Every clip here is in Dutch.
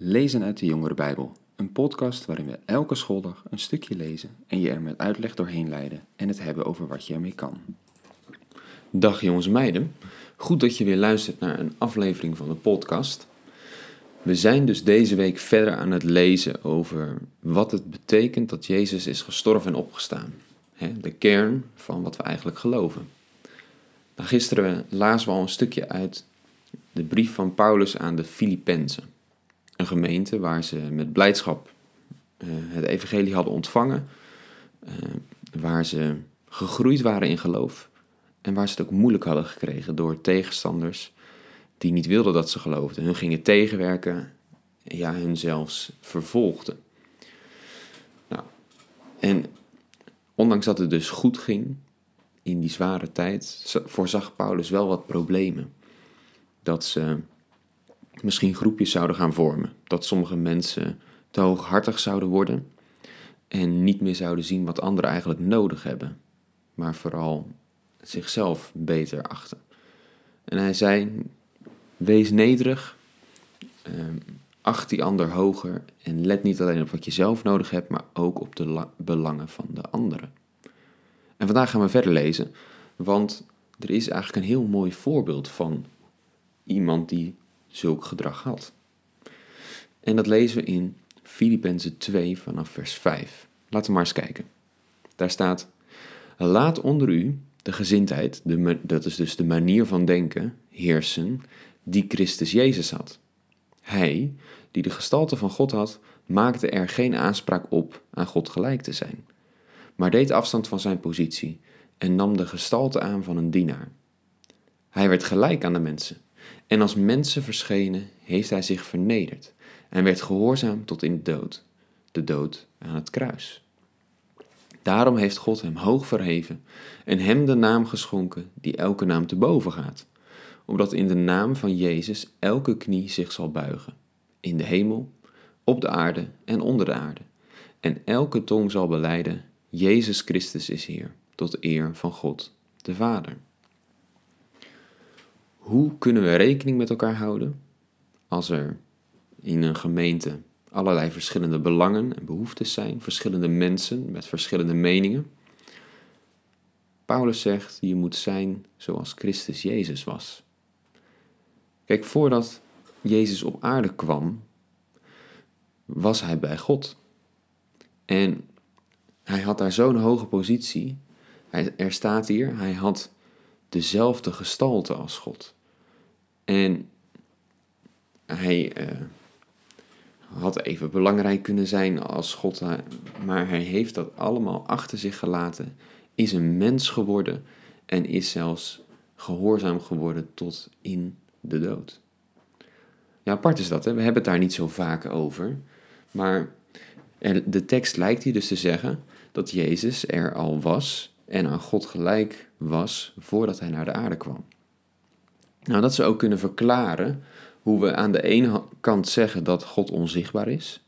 Lezen uit de Jongere Bijbel, een podcast waarin we elke schooldag een stukje lezen en je er met uitleg doorheen leiden en het hebben over wat je ermee kan. Dag jongens en meiden, goed dat je weer luistert naar een aflevering van de podcast. We zijn dus deze week verder aan het lezen over wat het betekent dat Jezus is gestorven en opgestaan. De kern van wat we eigenlijk geloven. Nou, gisteren lazen we al een stukje uit de brief van Paulus aan de Filippenzen. Een gemeente waar ze met blijdschap uh, het evangelie hadden ontvangen, uh, waar ze gegroeid waren in geloof en waar ze het ook moeilijk hadden gekregen door tegenstanders die niet wilden dat ze geloofden. Hun gingen tegenwerken, ja, hun zelfs vervolgden. Nou, en ondanks dat het dus goed ging in die zware tijd, voorzag Paulus wel wat problemen. Dat ze misschien groepjes zouden gaan vormen. Dat sommige mensen te hooghartig zouden worden en niet meer zouden zien wat anderen eigenlijk nodig hebben, maar vooral zichzelf beter achten. En hij zei: Wees nederig, ehm, acht die ander hoger en let niet alleen op wat je zelf nodig hebt, maar ook op de belangen van de anderen. En vandaag gaan we verder lezen, want er is eigenlijk een heel mooi voorbeeld van iemand die zulk gedrag had. En dat lezen we in Filippenzen 2 vanaf vers 5. Laten we maar eens kijken. Daar staat: Laat onder u de gezindheid, de, dat is dus de manier van denken, heersen die Christus Jezus had. Hij, die de gestalte van God had, maakte er geen aanspraak op aan God gelijk te zijn, maar deed afstand van zijn positie en nam de gestalte aan van een dienaar. Hij werd gelijk aan de mensen en als mensen verschenen heeft hij zich vernederd en werd gehoorzaam tot in de dood, de dood aan het kruis. Daarom heeft God hem hoog verheven en hem de naam geschonken die elke naam te boven gaat, omdat in de naam van Jezus elke knie zich zal buigen, in de hemel, op de aarde en onder de aarde, en elke tong zal beleiden, Jezus Christus is Heer, tot eer van God de Vader. Hoe kunnen we rekening met elkaar houden als er in een gemeente allerlei verschillende belangen en behoeftes zijn, verschillende mensen met verschillende meningen? Paulus zegt, je moet zijn zoals Christus Jezus was. Kijk, voordat Jezus op aarde kwam, was hij bij God. En hij had daar zo'n hoge positie. Hij, er staat hier, hij had dezelfde gestalte als God. En hij uh, had even belangrijk kunnen zijn als God, maar hij heeft dat allemaal achter zich gelaten, is een mens geworden en is zelfs gehoorzaam geworden tot in de dood. Ja, apart is dat, hè? we hebben het daar niet zo vaak over, maar de tekst lijkt hier dus te zeggen dat Jezus er al was en aan God gelijk was voordat hij naar de aarde kwam. Nou, dat zou ook kunnen verklaren hoe we aan de ene kant zeggen dat God onzichtbaar is,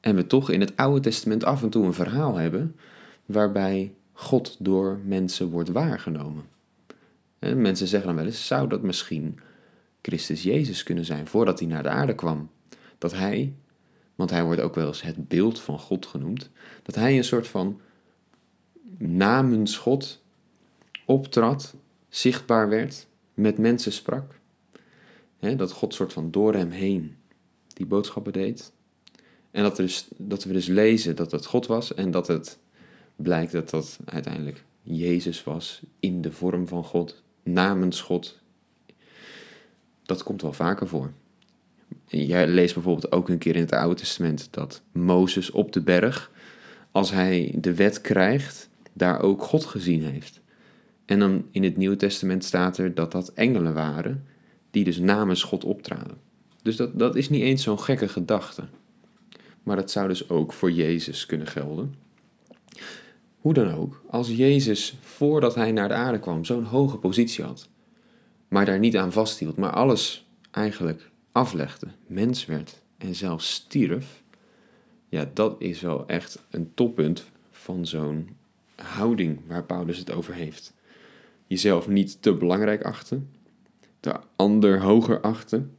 en we toch in het Oude Testament af en toe een verhaal hebben waarbij God door mensen wordt waargenomen. En mensen zeggen dan wel eens, zou dat misschien Christus Jezus kunnen zijn voordat hij naar de aarde kwam? Dat hij, want hij wordt ook wel eens het beeld van God genoemd, dat hij een soort van namens God optrad, zichtbaar werd met mensen sprak. dat God soort van door hem heen die boodschappen deed. En dat, dus, dat we dus lezen dat het God was en dat het blijkt dat dat uiteindelijk Jezus was in de vorm van God, namens God. Dat komt wel vaker voor. Jij leest bijvoorbeeld ook een keer in het Oude Testament dat Mozes op de berg, als hij de wet krijgt, daar ook God gezien heeft. En dan in het Nieuwe Testament staat er dat dat engelen waren, die dus namens God optraden. Dus dat, dat is niet eens zo'n gekke gedachte. Maar dat zou dus ook voor Jezus kunnen gelden. Hoe dan ook, als Jezus voordat hij naar de aarde kwam zo'n hoge positie had, maar daar niet aan vasthield, maar alles eigenlijk aflegde, mens werd en zelfs stierf, ja, dat is wel echt een toppunt van zo'n houding waar Paulus het over heeft jezelf niet te belangrijk achten, de ander hoger achten,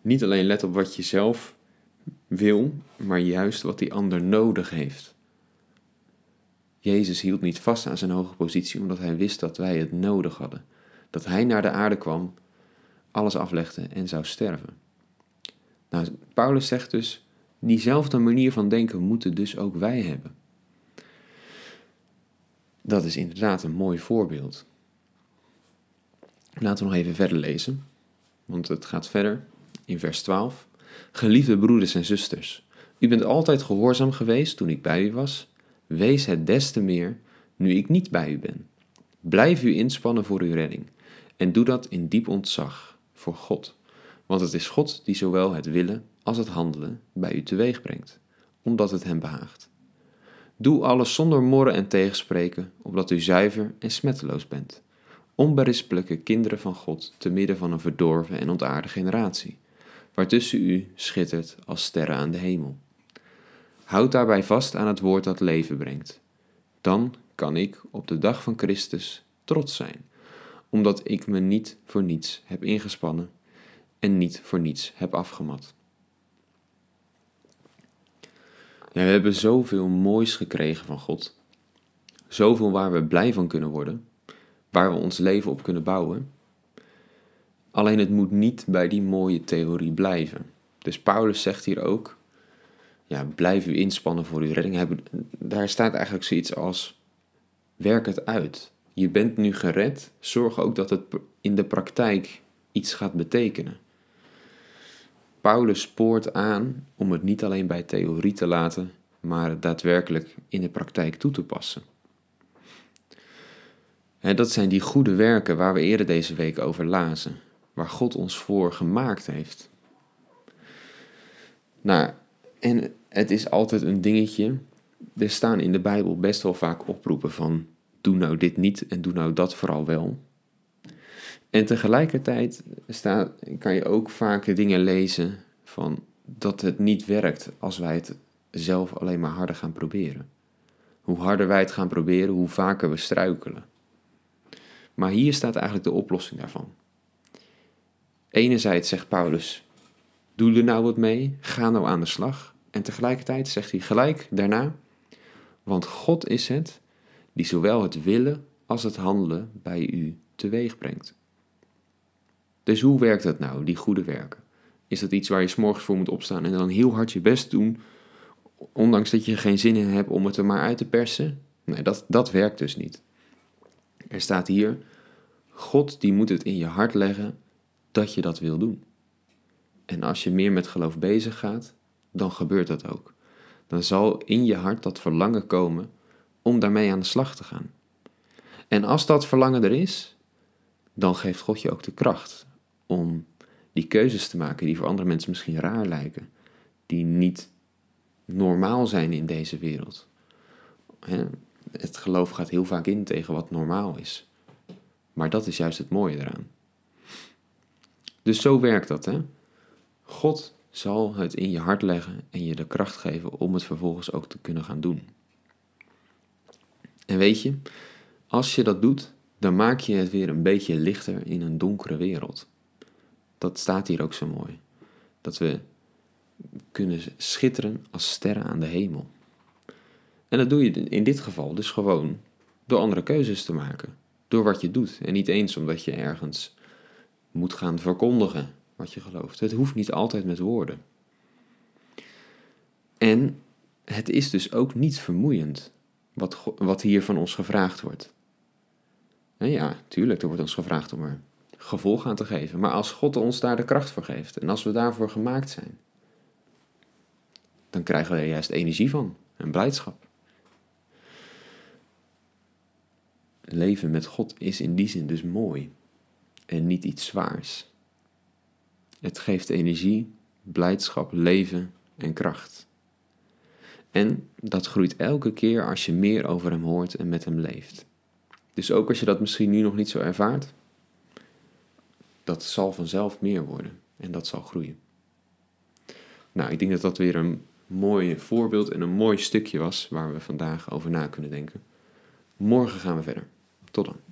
niet alleen let op wat je zelf wil, maar juist wat die ander nodig heeft. Jezus hield niet vast aan zijn hoge positie omdat hij wist dat wij het nodig hadden. Dat hij naar de aarde kwam, alles aflegde en zou sterven. Nou, Paulus zegt dus, diezelfde manier van denken moeten dus ook wij hebben. Dat is inderdaad een mooi voorbeeld. Laten we nog even verder lezen, want het gaat verder in vers 12. Geliefde broeders en zusters, u bent altijd gehoorzaam geweest toen ik bij u was. Wees het des te meer nu ik niet bij u ben. Blijf u inspannen voor uw redding en doe dat in diep ontzag voor God. Want het is God die zowel het willen als het handelen bij u teweeg brengt, omdat het hem behaagt. Doe alles zonder morren en tegenspreken, opdat u zuiver en smetteloos bent. Onberispelijke kinderen van God te midden van een verdorven en ontaarde generatie, waartussen u schittert als sterren aan de hemel. Houd daarbij vast aan het woord dat leven brengt. Dan kan ik op de dag van Christus trots zijn, omdat ik me niet voor niets heb ingespannen en niet voor niets heb afgemat. Ja, we hebben zoveel moois gekregen van God. Zoveel waar we blij van kunnen worden, waar we ons leven op kunnen bouwen. Alleen het moet niet bij die mooie theorie blijven. Dus Paulus zegt hier ook: ja, blijf u inspannen voor uw redding. Daar staat eigenlijk zoiets als: werk het uit. Je bent nu gered, zorg ook dat het in de praktijk iets gaat betekenen. Paulus spoort aan om het niet alleen bij theorie te laten, maar het daadwerkelijk in de praktijk toe te passen. Dat zijn die goede werken waar we eerder deze week over lazen, waar God ons voor gemaakt heeft. Nou, en het is altijd een dingetje. Er staan in de Bijbel best wel vaak oproepen van doe nou dit niet en doe nou dat vooral wel. En tegelijkertijd staat, kan je ook vaak dingen lezen van dat het niet werkt als wij het zelf alleen maar harder gaan proberen. Hoe harder wij het gaan proberen, hoe vaker we struikelen. Maar hier staat eigenlijk de oplossing daarvan. Enerzijds zegt Paulus: Doe er nou wat mee, ga nou aan de slag. En tegelijkertijd zegt hij gelijk daarna: Want God is het die zowel het willen als het handelen bij u teweeg brengt. Dus hoe werkt dat nou, die goede werken? Is dat iets waar je s'morgens voor moet opstaan en dan heel hard je best doen, ondanks dat je geen zin in hebt om het er maar uit te persen? Nee, dat, dat werkt dus niet. Er staat hier, God die moet het in je hart leggen dat je dat wil doen. En als je meer met geloof bezig gaat, dan gebeurt dat ook. Dan zal in je hart dat verlangen komen om daarmee aan de slag te gaan. En als dat verlangen er is, dan geeft God je ook de kracht om die keuzes te maken die voor andere mensen misschien raar lijken, die niet normaal zijn in deze wereld. Het geloof gaat heel vaak in tegen wat normaal is. Maar dat is juist het mooie eraan. Dus zo werkt dat, hè? God zal het in je hart leggen en je de kracht geven om het vervolgens ook te kunnen gaan doen. En weet je, als je dat doet, dan maak je het weer een beetje lichter in een donkere wereld. Dat staat hier ook zo mooi. Dat we kunnen schitteren als sterren aan de hemel. En dat doe je in dit geval dus gewoon door andere keuzes te maken. Door wat je doet. En niet eens omdat je ergens moet gaan verkondigen wat je gelooft. Het hoeft niet altijd met woorden. En het is dus ook niet vermoeiend wat, wat hier van ons gevraagd wordt. En ja, tuurlijk, er wordt ons gevraagd om er gevolg aan te geven. Maar als God ons daar de kracht voor geeft en als we daarvoor gemaakt zijn, dan krijgen we er juist energie van en blijdschap. Leven met God is in die zin dus mooi en niet iets zwaars. Het geeft energie, blijdschap, leven en kracht. En dat groeit elke keer als je meer over Hem hoort en met Hem leeft. Dus ook als je dat misschien nu nog niet zo ervaart, dat zal vanzelf meer worden en dat zal groeien. Nou, ik denk dat dat weer een mooi voorbeeld en een mooi stukje was waar we vandaag over na kunnen denken. Morgen gaan we verder. Tot dan.